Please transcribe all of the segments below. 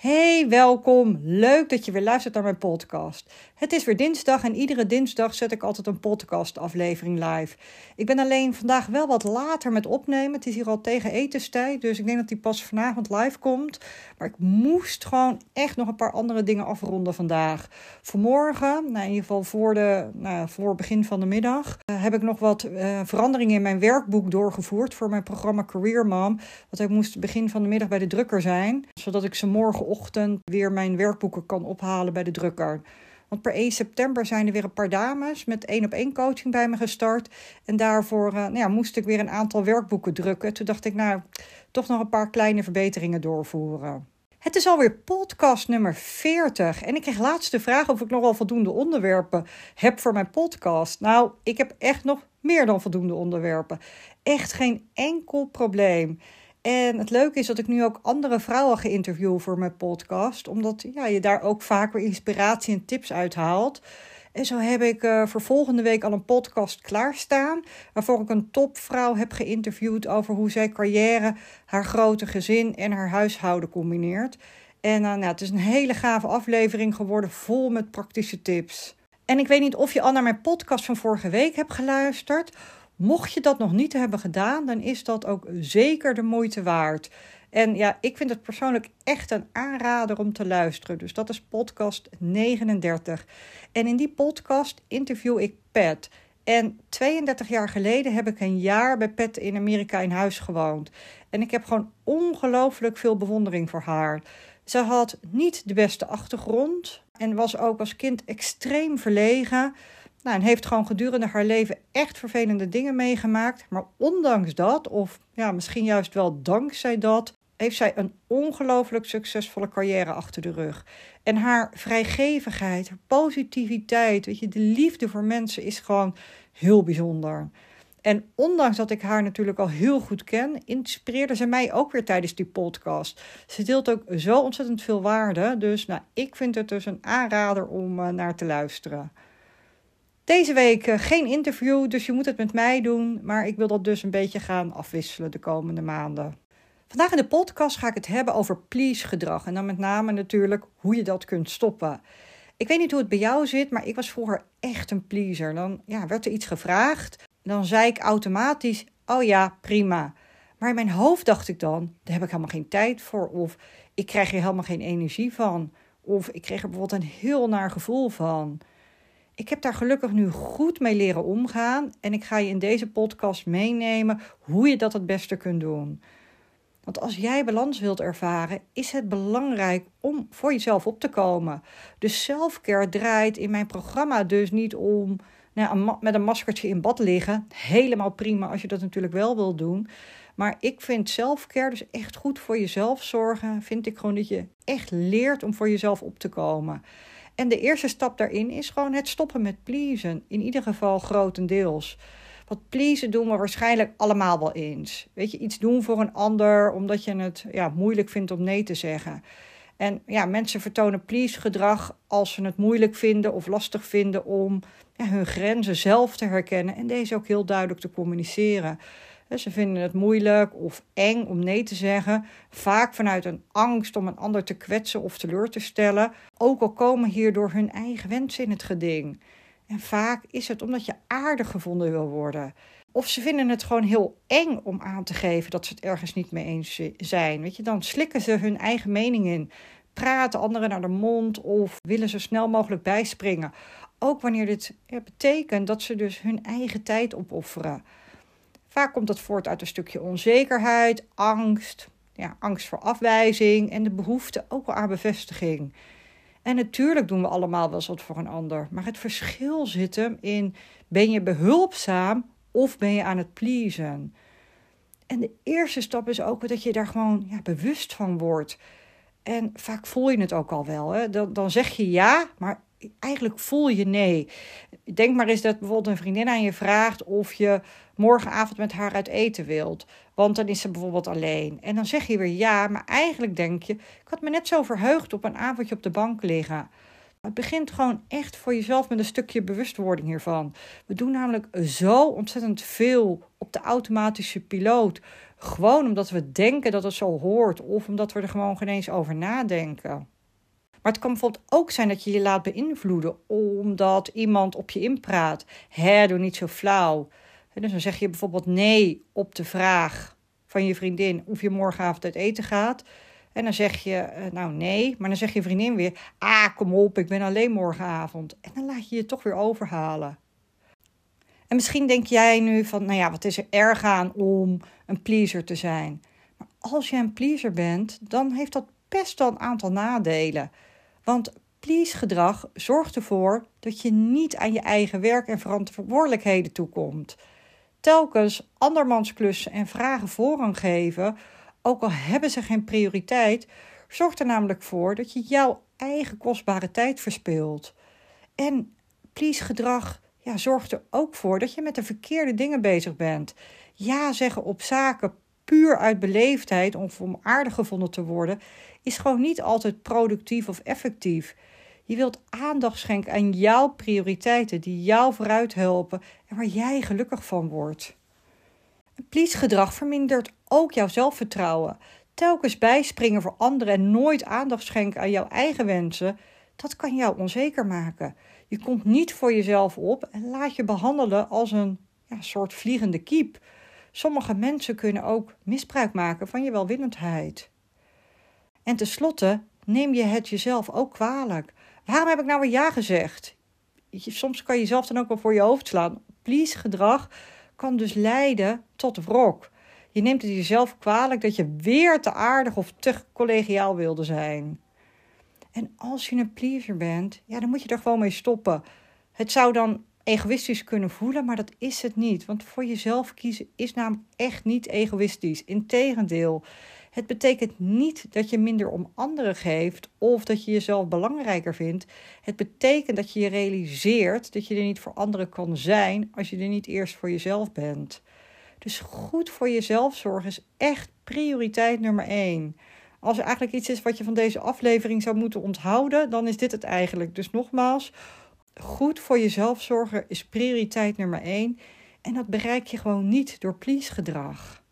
Hey, welkom. Leuk dat je weer luistert naar mijn podcast. Het is weer dinsdag en iedere dinsdag zet ik altijd een podcastaflevering live. Ik ben alleen vandaag wel wat later met opnemen. Het is hier al tegen etenstijd, dus ik denk dat die pas vanavond live komt. Maar ik moest gewoon echt nog een paar andere dingen afronden vandaag. Vanmorgen, nou in ieder geval voor, de, nou, voor begin van de middag, uh, heb ik nog wat uh, veranderingen in mijn werkboek doorgevoerd voor mijn programma Career Mom. Want ik moest begin van de middag bij de drukker zijn, zodat ik ze morgen ochtend weer mijn werkboeken kan ophalen bij de drukker. Want per 1 september zijn er weer een paar dames met één op één coaching bij me gestart. En daarvoor uh, nou ja, moest ik weer een aantal werkboeken drukken. Toen dacht ik, nou, toch nog een paar kleine verbeteringen doorvoeren. Het is alweer podcast nummer 40. En ik kreeg laatst de vraag of ik nog wel voldoende onderwerpen heb voor mijn podcast. Nou, ik heb echt nog meer dan voldoende onderwerpen. Echt geen enkel probleem. En het leuke is dat ik nu ook andere vrouwen ga voor mijn podcast, omdat ja, je daar ook vaak weer inspiratie en tips uit haalt. En zo heb ik uh, voor volgende week al een podcast klaarstaan, waarvoor ik een topvrouw heb geïnterviewd over hoe zij carrière, haar grote gezin en haar huishouden combineert. En uh, nou, het is een hele gave aflevering geworden, vol met praktische tips. En ik weet niet of je al naar mijn podcast van vorige week hebt geluisterd. Mocht je dat nog niet hebben gedaan, dan is dat ook zeker de moeite waard. En ja, ik vind het persoonlijk echt een aanrader om te luisteren. Dus dat is podcast 39. En in die podcast interview ik Pat. En 32 jaar geleden heb ik een jaar bij Pat in Amerika in huis gewoond. En ik heb gewoon ongelooflijk veel bewondering voor haar. Ze had niet de beste achtergrond en was ook als kind extreem verlegen. Nou, en heeft gewoon gedurende haar leven echt vervelende dingen meegemaakt. Maar ondanks dat, of ja, misschien juist wel dankzij dat, heeft zij een ongelooflijk succesvolle carrière achter de rug. En haar vrijgevigheid, haar positiviteit, weet je, de liefde voor mensen is gewoon heel bijzonder. En ondanks dat ik haar natuurlijk al heel goed ken, inspireerde ze mij ook weer tijdens die podcast. Ze deelt ook zo ontzettend veel waarde. Dus nou, ik vind het dus een aanrader om uh, naar te luisteren. Deze week uh, geen interview, dus je moet het met mij doen. Maar ik wil dat dus een beetje gaan afwisselen de komende maanden. Vandaag in de podcast ga ik het hebben over please gedrag. En dan met name natuurlijk hoe je dat kunt stoppen. Ik weet niet hoe het bij jou zit, maar ik was vroeger echt een pleaser. Dan ja, werd er iets gevraagd. Dan zei ik automatisch: Oh ja, prima. Maar in mijn hoofd dacht ik dan: daar heb ik helemaal geen tijd voor. Of ik krijg er helemaal geen energie van. Of ik kreeg er bijvoorbeeld een heel naar gevoel van. Ik heb daar gelukkig nu goed mee leren omgaan. En ik ga je in deze podcast meenemen hoe je dat het beste kunt doen. Want als jij balans wilt ervaren, is het belangrijk om voor jezelf op te komen. Dus selfcare draait in mijn programma dus niet om nou, met een maskertje in bad liggen. Helemaal prima als je dat natuurlijk wel wil doen. Maar ik vind selfcare, dus echt goed voor jezelf zorgen, vind ik gewoon dat je echt leert om voor jezelf op te komen. En de eerste stap daarin is gewoon het stoppen met pleasen. In ieder geval grotendeels. Want pleasen doen we waarschijnlijk allemaal wel eens. Weet je, iets doen voor een ander omdat je het ja, moeilijk vindt om nee te zeggen. En ja, mensen vertonen please gedrag als ze het moeilijk vinden of lastig vinden om hun grenzen zelf te herkennen en deze ook heel duidelijk te communiceren. Ze vinden het moeilijk of eng om nee te zeggen, vaak vanuit een angst om een ander te kwetsen of teleur te stellen, ook al komen hierdoor hun eigen wensen in het geding. En vaak is het omdat je aardig gevonden wil worden. Of ze vinden het gewoon heel eng om aan te geven dat ze het ergens niet mee eens zijn. Weet je, dan slikken ze hun eigen mening in, praten anderen naar de mond of willen zo snel mogelijk bijspringen. Ook wanneer dit betekent dat ze dus hun eigen tijd opofferen. Vaak komt dat voort uit een stukje onzekerheid, angst, ja, angst voor afwijzing en de behoefte ook wel aan bevestiging. En natuurlijk doen we allemaal wel eens wat voor een ander. Maar het verschil zit hem in: ben je behulpzaam of ben je aan het pleasen? En de eerste stap is ook dat je daar gewoon ja, bewust van wordt. En vaak voel je het ook al wel. Hè? Dan, dan zeg je ja, maar eigenlijk voel je nee. Denk maar eens dat bijvoorbeeld een vriendin aan je vraagt of je morgenavond met haar uit eten wilt. Want dan is ze bijvoorbeeld alleen. En dan zeg je weer ja, maar eigenlijk denk je: ik had me net zo verheugd op een avondje op de bank liggen. Het begint gewoon echt voor jezelf met een stukje bewustwording hiervan. We doen namelijk zo ontzettend veel op de automatische piloot. Gewoon omdat we denken dat het zo hoort of omdat we er gewoon geen eens over nadenken. Maar het kan bijvoorbeeld ook zijn dat je je laat beïnvloeden omdat iemand op je inpraat. Hè, doe niet zo flauw. Dus dan zeg je bijvoorbeeld nee op de vraag van je vriendin of je morgenavond uit eten gaat. En dan zeg je, eh, nou nee, maar dan zeg je vriendin weer, ah kom op, ik ben alleen morgenavond. En dan laat je je toch weer overhalen. En misschien denk jij nu van, nou ja, wat is er erg aan om een pleaser te zijn? Maar als je een pleaser bent, dan heeft dat best wel een aantal nadelen. Want please gedrag zorgt ervoor dat je niet aan je eigen werk en verantwoordelijkheden toekomt. Telkens andermans klussen en vragen voorrang geven, ook al hebben ze geen prioriteit, zorgt er namelijk voor dat je jouw eigen kostbare tijd verspilt. En please gedrag ja, zorgt er ook voor dat je met de verkeerde dingen bezig bent. Ja zeggen op zaken puur uit beleefdheid of om aardig gevonden te worden, is gewoon niet altijd productief of effectief. Je wilt aandacht schenken aan jouw prioriteiten die jou vooruit helpen en waar jij gelukkig van wordt. Please gedrag vermindert ook jouw zelfvertrouwen. Telkens bijspringen voor anderen en nooit aandacht schenken aan jouw eigen wensen, dat kan jou onzeker maken. Je komt niet voor jezelf op en laat je behandelen als een ja, soort vliegende kiep. Sommige mensen kunnen ook misbruik maken van je welwillendheid. En tenslotte neem je het jezelf ook kwalijk. Waarom heb ik nou weer ja gezegd? Soms kan je jezelf dan ook wel voor je hoofd slaan. Please gedrag kan dus leiden tot wrok. Je neemt het jezelf kwalijk dat je weer te aardig of te collegiaal wilde zijn. En als je een pleaser bent, ja, dan moet je er gewoon mee stoppen. Het zou dan egoïstisch kunnen voelen, maar dat is het niet. Want voor jezelf kiezen is namelijk echt niet egoïstisch. Integendeel, het betekent niet dat je minder om anderen geeft of dat je jezelf belangrijker vindt. Het betekent dat je je realiseert dat je er niet voor anderen kan zijn als je er niet eerst voor jezelf bent. Dus goed voor jezelf zorgen is echt prioriteit nummer één. Als er eigenlijk iets is wat je van deze aflevering zou moeten onthouden, dan is dit het eigenlijk. Dus nogmaals, goed voor jezelf zorgen is prioriteit nummer één. En dat bereik je gewoon niet door please gedrag.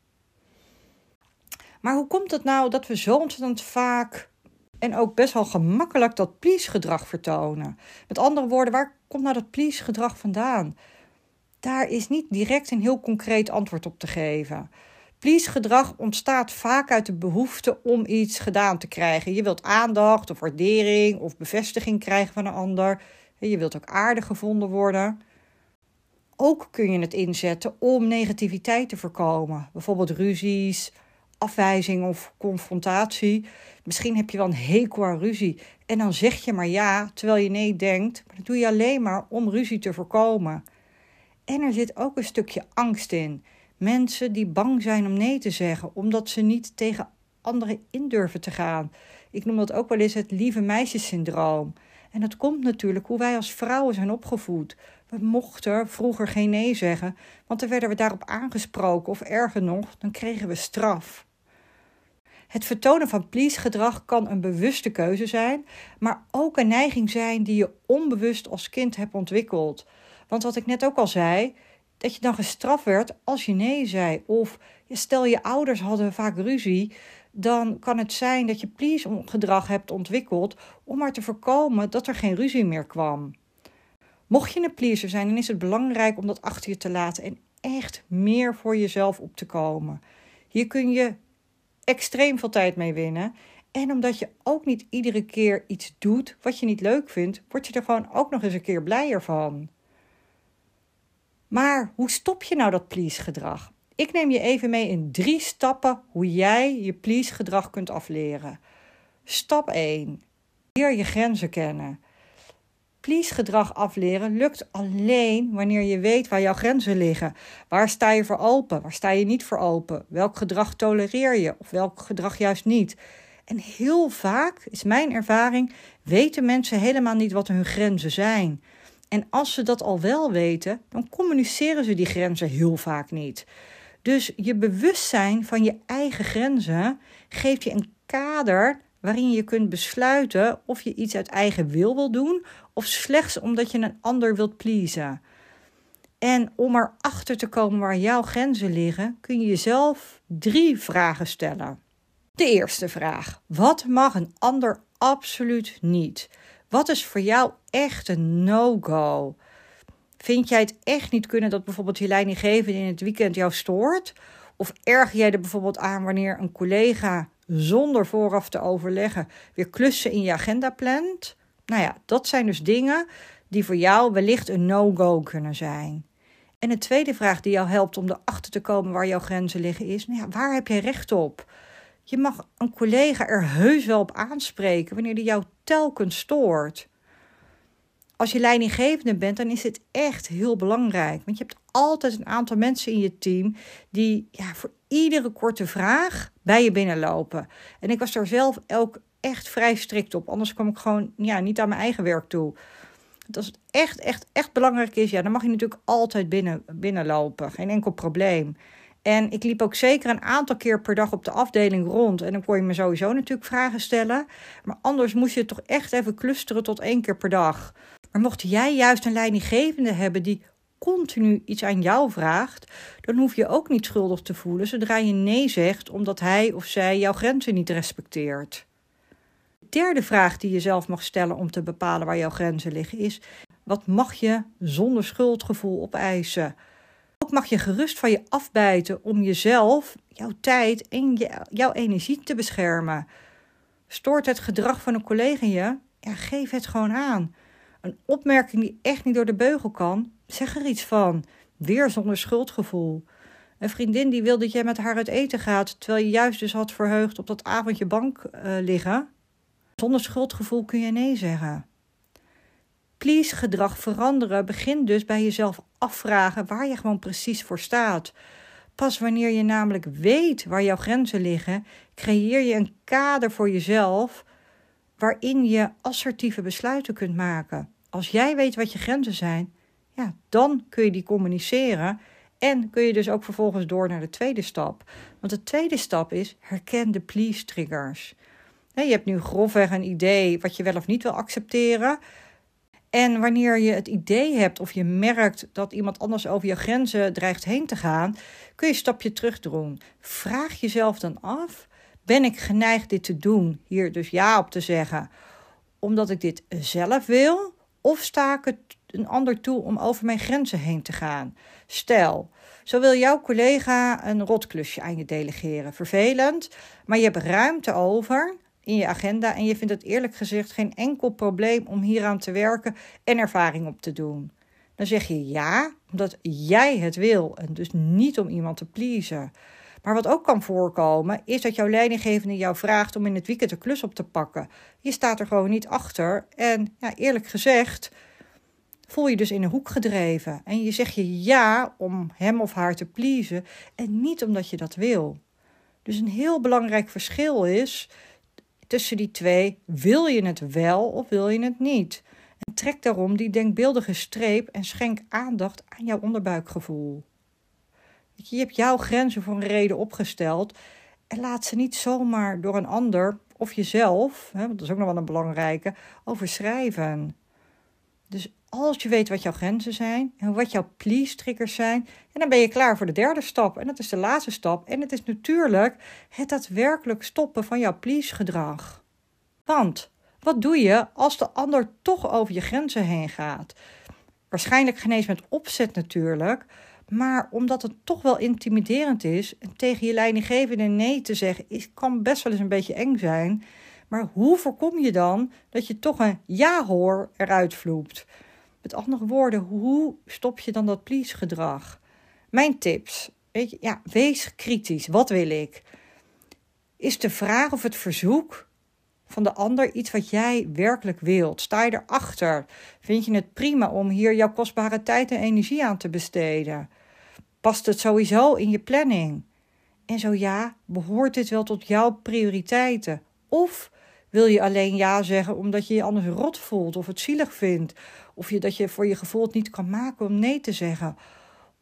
Maar hoe komt het nou dat we zo ontzettend vaak en ook best wel gemakkelijk dat please gedrag vertonen? Met andere woorden, waar komt nou dat please gedrag vandaan? Daar is niet direct een heel concreet antwoord op te geven. Please gedrag ontstaat vaak uit de behoefte om iets gedaan te krijgen. Je wilt aandacht of waardering of bevestiging krijgen van een ander. Je wilt ook aardig gevonden worden. Ook kun je het inzetten om negativiteit te voorkomen. Bijvoorbeeld ruzies, afwijzing of confrontatie. Misschien heb je wel een hekel aan ruzie en dan zeg je maar ja terwijl je nee denkt. Maar dat doe je alleen maar om ruzie te voorkomen. En er zit ook een stukje angst in. Mensen die bang zijn om nee te zeggen, omdat ze niet tegen anderen in durven te gaan. Ik noem dat ook wel eens het lieve meisjessyndroom. En dat komt natuurlijk hoe wij als vrouwen zijn opgevoed. We mochten vroeger geen nee zeggen, want dan werden we daarop aangesproken of erger nog, dan kregen we straf. Het vertonen van please-gedrag kan een bewuste keuze zijn, maar ook een neiging zijn die je onbewust als kind hebt ontwikkeld. Want wat ik net ook al zei, dat je dan gestraft werd als je nee zei. Of stel je ouders hadden vaak ruzie, dan kan het zijn dat je please-gedrag hebt ontwikkeld om maar te voorkomen dat er geen ruzie meer kwam. Mocht je een pleaser zijn, dan is het belangrijk om dat achter je te laten en echt meer voor jezelf op te komen. Hier kun je extreem veel tijd mee winnen. En omdat je ook niet iedere keer iets doet wat je niet leuk vindt, word je er gewoon ook nog eens een keer blijer van. Maar hoe stop je nou dat please gedrag? Ik neem je even mee in drie stappen hoe jij je please gedrag kunt afleren. Stap 1. Leer je grenzen kennen. Please gedrag afleren lukt alleen wanneer je weet waar jouw grenzen liggen. Waar sta je voor open? Waar sta je niet voor open? Welk gedrag tolereer je of welk gedrag juist niet? En heel vaak, is mijn ervaring, weten mensen helemaal niet wat hun grenzen zijn. En als ze dat al wel weten, dan communiceren ze die grenzen heel vaak niet. Dus je bewustzijn van je eigen grenzen geeft je een kader waarin je kunt besluiten of je iets uit eigen wil wil doen of slechts omdat je een ander wilt pleasen. En om erachter te komen waar jouw grenzen liggen, kun je jezelf drie vragen stellen. De eerste vraag: wat mag een ander absoluut niet? Wat is voor jou echt een no-go? Vind jij het echt niet kunnen dat bijvoorbeeld je leidinggevende in het weekend jou stoort? Of erger jij er bijvoorbeeld aan wanneer een collega zonder vooraf te overleggen weer klussen in je agenda plant? Nou ja, dat zijn dus dingen die voor jou wellicht een no-go kunnen zijn. En de tweede vraag die jou helpt om erachter te komen waar jouw grenzen liggen is: nou ja, waar heb je recht op? Je mag een collega er heus wel op aanspreken wanneer die jou telkens stoort. Als je leidinggevende bent, dan is dit echt heel belangrijk. Want je hebt altijd een aantal mensen in je team die ja, voor iedere korte vraag bij je binnenlopen. En ik was daar zelf ook echt vrij strikt op. Anders kwam ik gewoon ja, niet aan mijn eigen werk toe. Als het echt, echt, echt belangrijk is, ja, dan mag je natuurlijk altijd binnen, binnenlopen. Geen enkel probleem. En ik liep ook zeker een aantal keer per dag op de afdeling rond. En dan kon je me sowieso natuurlijk vragen stellen. Maar anders moest je toch echt even clusteren tot één keer per dag. Maar mocht jij juist een leidinggevende hebben die continu iets aan jou vraagt, dan hoef je ook niet schuldig te voelen zodra je nee zegt omdat hij of zij jouw grenzen niet respecteert. De derde vraag die je zelf mag stellen om te bepalen waar jouw grenzen liggen is: wat mag je zonder schuldgevoel opeisen? Ook mag je gerust van je afbijten om jezelf, jouw tijd en jouw energie te beschermen. Stoort het gedrag van een collega je? Ja, geef het gewoon aan. Een opmerking die echt niet door de beugel kan, zeg er iets van. Weer zonder schuldgevoel. Een vriendin die wil dat jij met haar uit eten gaat, terwijl je juist dus had verheugd op dat avondje bank uh, liggen. Zonder schuldgevoel kun je nee zeggen. Please gedrag veranderen begint dus bij jezelf afvragen waar je gewoon precies voor staat. Pas wanneer je namelijk weet waar jouw grenzen liggen, creëer je een kader voor jezelf waarin je assertieve besluiten kunt maken. Als jij weet wat je grenzen zijn, ja, dan kun je die communiceren en kun je dus ook vervolgens door naar de tweede stap. Want de tweede stap is herken de please triggers. Je hebt nu grofweg een idee wat je wel of niet wil accepteren. En wanneer je het idee hebt of je merkt dat iemand anders over je grenzen dreigt heen te gaan, kun je een stapje terug doen. Vraag jezelf dan af: ben ik geneigd dit te doen, hier dus ja op te zeggen, omdat ik dit zelf wil? Of sta ik een ander toe om over mijn grenzen heen te gaan? Stel, zo wil jouw collega een rotklusje aan je delegeren. Vervelend, maar je hebt ruimte over in je agenda en je vindt het eerlijk gezegd geen enkel probleem om hieraan te werken en ervaring op te doen. Dan zeg je ja, omdat jij het wil en dus niet om iemand te pleasen. Maar wat ook kan voorkomen, is dat jouw leidinggevende jou vraagt om in het weekend de klus op te pakken. Je staat er gewoon niet achter. En ja, eerlijk gezegd, voel je dus in een hoek gedreven. En je zegt je ja om hem of haar te pleasen en niet omdat je dat wil. Dus een heel belangrijk verschil is tussen die twee: wil je het wel of wil je het niet? En trek daarom die denkbeeldige streep en schenk aandacht aan jouw onderbuikgevoel. Je hebt jouw grenzen voor een reden opgesteld en laat ze niet zomaar door een ander of jezelf, hè, want dat is ook nog wel een belangrijke, overschrijven. Dus als je weet wat jouw grenzen zijn en wat jouw please-triggers zijn, en dan ben je klaar voor de derde stap. En dat is de laatste stap. En het is natuurlijk het daadwerkelijk stoppen van jouw please-gedrag. Want wat doe je als de ander toch over je grenzen heen gaat? Waarschijnlijk genees met opzet natuurlijk, maar omdat het toch wel intimiderend is en tegen je leidinggevende nee te zeggen, kan best wel eens een beetje eng zijn. Maar hoe voorkom je dan dat je toch een ja hoor eruit vloept? Met andere woorden, hoe stop je dan dat please gedrag? Mijn tips. Weet je, ja, wees kritisch. Wat wil ik? Is de vraag of het verzoek van de ander iets wat jij werkelijk wilt? Sta je erachter? Vind je het prima om hier jouw kostbare tijd en energie aan te besteden? Past het sowieso in je planning? En zo ja, behoort dit wel tot jouw prioriteiten? Of wil je alleen ja zeggen omdat je je anders rot voelt of het zielig vindt? Of je, dat je voor je gevoel het niet kan maken om nee te zeggen?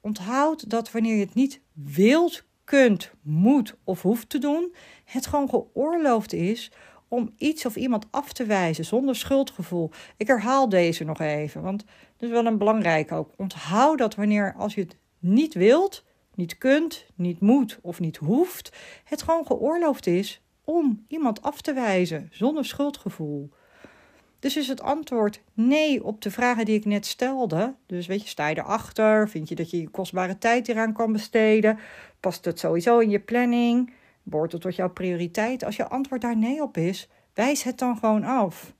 Onthoud dat wanneer je het niet wilt, kunt, moet of hoeft te doen, het gewoon geoorloofd is om iets of iemand af te wijzen zonder schuldgevoel. Ik herhaal deze nog even, want dat is wel een belangrijk ook. Onthoud dat wanneer als je het niet wilt, niet kunt, niet moet of niet hoeft, het gewoon geoorloofd is om iemand af te wijzen zonder schuldgevoel. Dus is het antwoord nee op de vragen die ik net stelde. Dus weet je, sta je erachter? Vind je dat je je kostbare tijd eraan kan besteden? Past het sowieso in je planning? Behoort het tot jouw prioriteit? Als je antwoord daar nee op is, wijs het dan gewoon af.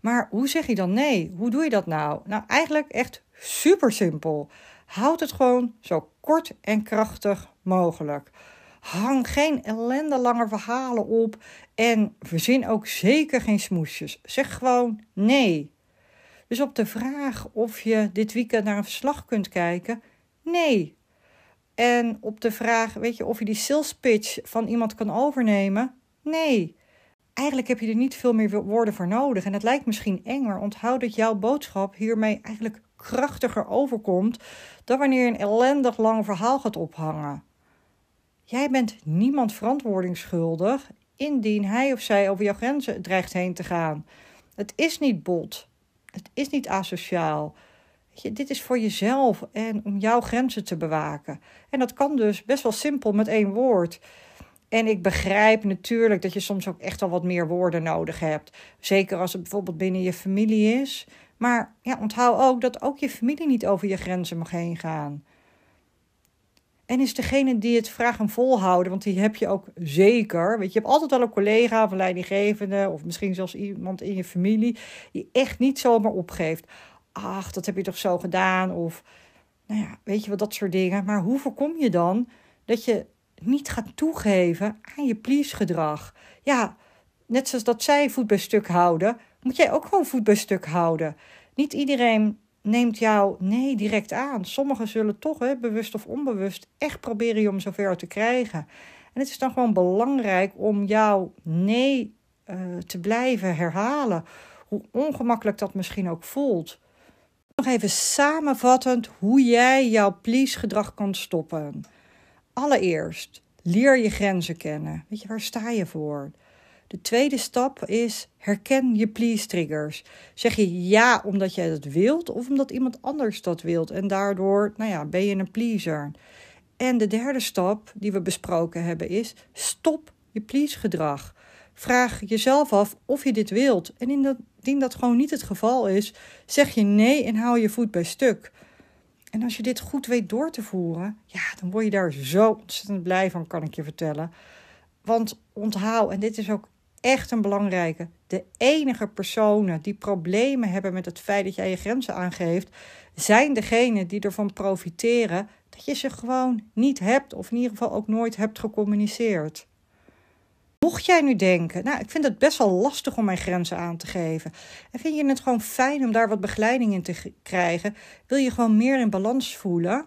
Maar hoe zeg je dan nee? Hoe doe je dat nou? Nou, eigenlijk echt super simpel. Houd het gewoon zo kort en krachtig mogelijk. Hang geen ellendelange verhalen op en verzin ook zeker geen smoesjes. Zeg gewoon nee. Dus op de vraag of je dit weekend naar een verslag kunt kijken, nee. En op de vraag, weet je, of je die sales pitch van iemand kan overnemen, nee. Eigenlijk heb je er niet veel meer woorden voor nodig. En het lijkt misschien eng, maar onthoud dat jouw boodschap hiermee eigenlijk krachtiger overkomt dan wanneer je een ellendig lang verhaal gaat ophangen. Jij bent niemand verantwoording schuldig indien hij of zij over jouw grenzen dreigt heen te gaan. Het is niet bot. Het is niet asociaal. Je, dit is voor jezelf en om jouw grenzen te bewaken. En dat kan dus best wel simpel met één woord. En ik begrijp natuurlijk dat je soms ook echt wel wat meer woorden nodig hebt. Zeker als het bijvoorbeeld binnen je familie is. Maar ja, onthoud ook dat ook je familie niet over je grenzen mag heen gaan. En is degene die het vraagt hem volhouden, want die heb je ook zeker. Weet je, je hebt altijd wel een collega of een leidinggevende, of misschien zelfs iemand in je familie, die echt niet zomaar opgeeft. Ach, dat heb je toch zo gedaan? Of, nou ja, weet je wat, dat soort dingen. Maar hoe voorkom je dan dat je niet gaat toegeven aan je please-gedrag? Ja, net zoals dat zij voet bij stuk houden, moet jij ook gewoon voet bij stuk houden. Niet iedereen neemt jou nee direct aan. Sommigen zullen toch, hè, bewust of onbewust, echt proberen je om zover te krijgen. En het is dan gewoon belangrijk om jouw nee uh, te blijven herhalen. Hoe ongemakkelijk dat misschien ook voelt. Nog even samenvattend hoe jij jouw please-gedrag kan stoppen. Allereerst, leer je grenzen kennen. Weet je, waar sta je voor? De tweede stap is herken je please triggers. Zeg je ja omdat jij dat wilt of omdat iemand anders dat wilt en daardoor, nou ja, ben je een pleaser. En de derde stap die we besproken hebben is stop je please gedrag. Vraag jezelf af of je dit wilt. En indien dat gewoon niet het geval is, zeg je nee en hou je voet bij stuk. En als je dit goed weet door te voeren, ja, dan word je daar zo ontzettend blij van, kan ik je vertellen. Want onthoud, en dit is ook echt een belangrijke. De enige personen die problemen hebben met het feit dat jij je grenzen aangeeft, zijn degenen die ervan profiteren dat je ze gewoon niet hebt, of in ieder geval ook nooit hebt gecommuniceerd. Mocht jij nu denken, nou, ik vind het best wel lastig om mijn grenzen aan te geven. En vind je het gewoon fijn om daar wat begeleiding in te krijgen? Wil je gewoon meer in balans voelen?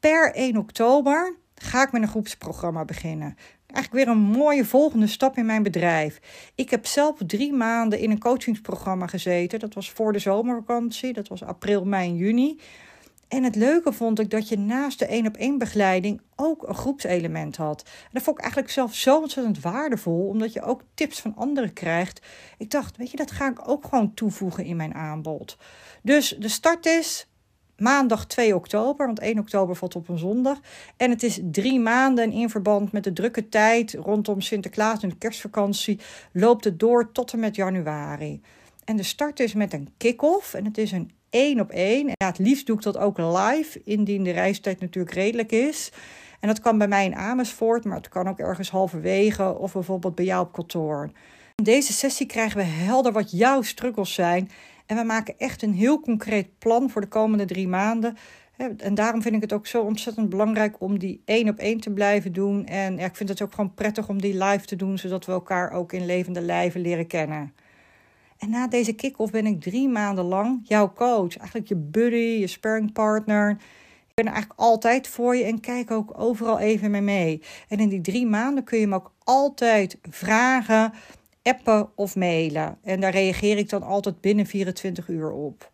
Per 1 oktober ga ik met een groepsprogramma beginnen eigenlijk weer een mooie volgende stap in mijn bedrijf. Ik heb zelf drie maanden in een coachingsprogramma gezeten. Dat was voor de zomervakantie. Dat was april, mei juni. En het leuke vond ik dat je naast de één op één begeleiding ook een groepselement had. En dat vond ik eigenlijk zelf zo ontzettend waardevol, omdat je ook tips van anderen krijgt. Ik dacht, weet je, dat ga ik ook gewoon toevoegen in mijn aanbod. Dus de start is maandag 2 oktober, want 1 oktober valt op een zondag. En het is drie maanden in verband met de drukke tijd rondom Sinterklaas en de kerstvakantie loopt het door tot en met januari. En de start is met een kick-off en het is een één op één. En ja, het liefst doe ik dat ook live, indien de reistijd natuurlijk redelijk is. En dat kan bij mij in Amersfoort, maar het kan ook ergens halverwege of bijvoorbeeld bij jou op kantoor. In deze sessie krijgen we helder wat jouw struggles zijn en we maken echt een heel concreet plan voor de komende drie maanden. En daarom vind ik het ook zo ontzettend belangrijk om die één op één te blijven doen. En ja, ik vind het ook gewoon prettig om die live te doen, zodat we elkaar ook in levende lijven leren kennen. En na deze kick-off ben ik drie maanden lang jouw coach. Eigenlijk je buddy, je sparringpartner. Ik ben er eigenlijk altijd voor je en kijk ook overal even mee mee. En in die drie maanden kun je me ook altijd vragen appen of mailen. En daar reageer ik dan altijd binnen 24 uur op.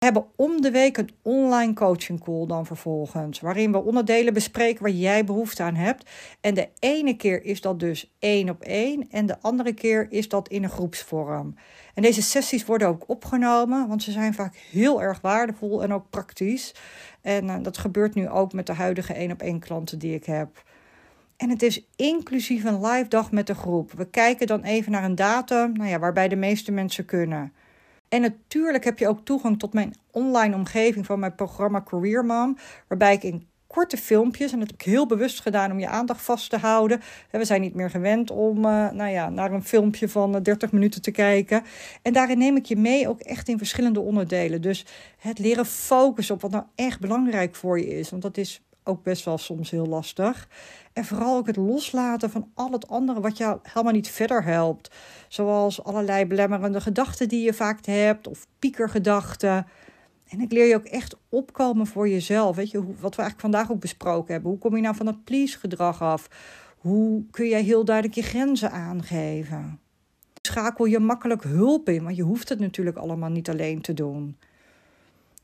We hebben om de week een online coaching call dan vervolgens, waarin we onderdelen bespreken waar jij behoefte aan hebt. En de ene keer is dat dus één op één en de andere keer is dat in een groepsvorm. En deze sessies worden ook opgenomen, want ze zijn vaak heel erg waardevol en ook praktisch. En uh, dat gebeurt nu ook met de huidige één op één klanten die ik heb. En het is inclusief een live dag met de groep. We kijken dan even naar een datum nou ja, waarbij de meeste mensen kunnen. En natuurlijk heb je ook toegang tot mijn online omgeving van mijn programma Career Mom, waarbij ik in korte filmpjes, en dat heb ik heel bewust gedaan om je aandacht vast te houden. We zijn niet meer gewend om uh, nou ja, naar een filmpje van 30 eh, minuten te kijken. En daarin neem ik je mee ook echt in verschillende onderdelen. Dus het leren focussen op wat nou echt belangrijk voor je is. Want dat is ook best wel soms heel lastig. En vooral ook het loslaten van al het andere wat jou helemaal niet verder helpt. Zoals allerlei belemmerende gedachten die je vaak hebt, of piekergedachten. En ik leer je ook echt opkomen voor jezelf. Weet je, wat we eigenlijk vandaag ook besproken hebben. Hoe kom je nou van dat please-gedrag af? Hoe kun jij heel duidelijk je grenzen aangeven? Schakel je makkelijk hulp in, want je hoeft het natuurlijk allemaal niet alleen te doen.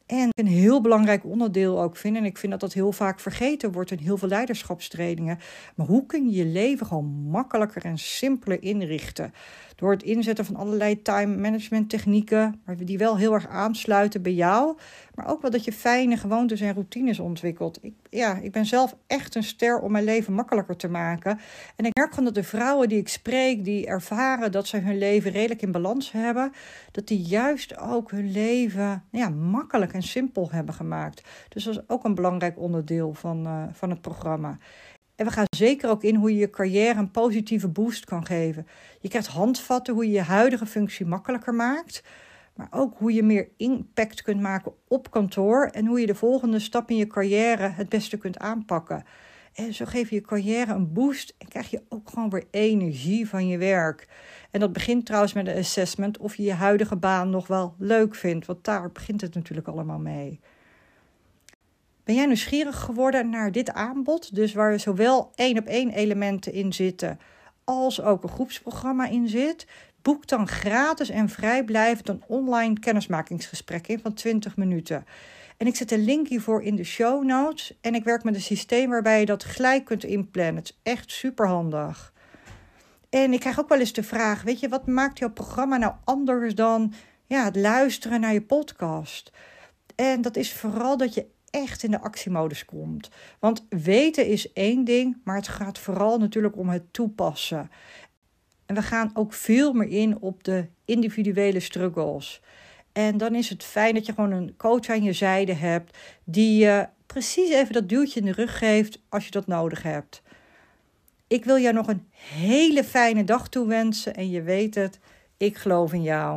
En een heel belangrijk onderdeel ook vind, en ik vind dat dat heel vaak vergeten wordt in heel veel leiderschapstrainingen, maar hoe kun je je leven gewoon makkelijker en simpeler inrichten? Door het inzetten van allerlei time management technieken, die wel heel erg aansluiten bij jou, maar ook wel dat je fijne gewoontes en routines ontwikkelt. Ik, ja, ik ben zelf echt een ster om mijn leven makkelijker te maken. En ik merk gewoon dat de vrouwen die ik spreek, die ervaren dat ze hun leven redelijk in balans hebben, dat die juist ook hun leven ja, makkelijk en simpel hebben gemaakt. Dus dat is ook een belangrijk onderdeel van, uh, van het programma. En we gaan zeker ook in hoe je je carrière een positieve boost kan geven. Je krijgt handvatten hoe je je huidige functie makkelijker maakt. Maar ook hoe je meer impact kunt maken op kantoor. En hoe je de volgende stap in je carrière het beste kunt aanpakken. En zo geef je je carrière een boost en krijg je ook gewoon weer energie van je werk. En dat begint trouwens met een assessment of je je huidige baan nog wel leuk vindt. Want daar begint het natuurlijk allemaal mee. Ben jij nieuwsgierig geworden naar dit aanbod? Dus waar zowel één op één elementen in zitten, als ook een groepsprogramma in zit. Boek dan gratis en vrijblijvend een online kennismakingsgesprek in van 20 minuten. En ik zet een link hiervoor in de show notes. En ik werk met een systeem waarbij je dat gelijk kunt inplannen. Het is echt super handig. En ik krijg ook wel eens de vraag: weet je, wat maakt jouw programma nou anders dan ja, het luisteren naar je podcast? En dat is vooral dat je echt in de actiemodus komt. Want weten is één ding, maar het gaat vooral natuurlijk om het toepassen. En we gaan ook veel meer in op de individuele struggles. En dan is het fijn dat je gewoon een coach aan je zijde hebt die je precies even dat duwtje in de rug geeft als je dat nodig hebt. Ik wil jou nog een hele fijne dag toewensen en je weet het, ik geloof in jou.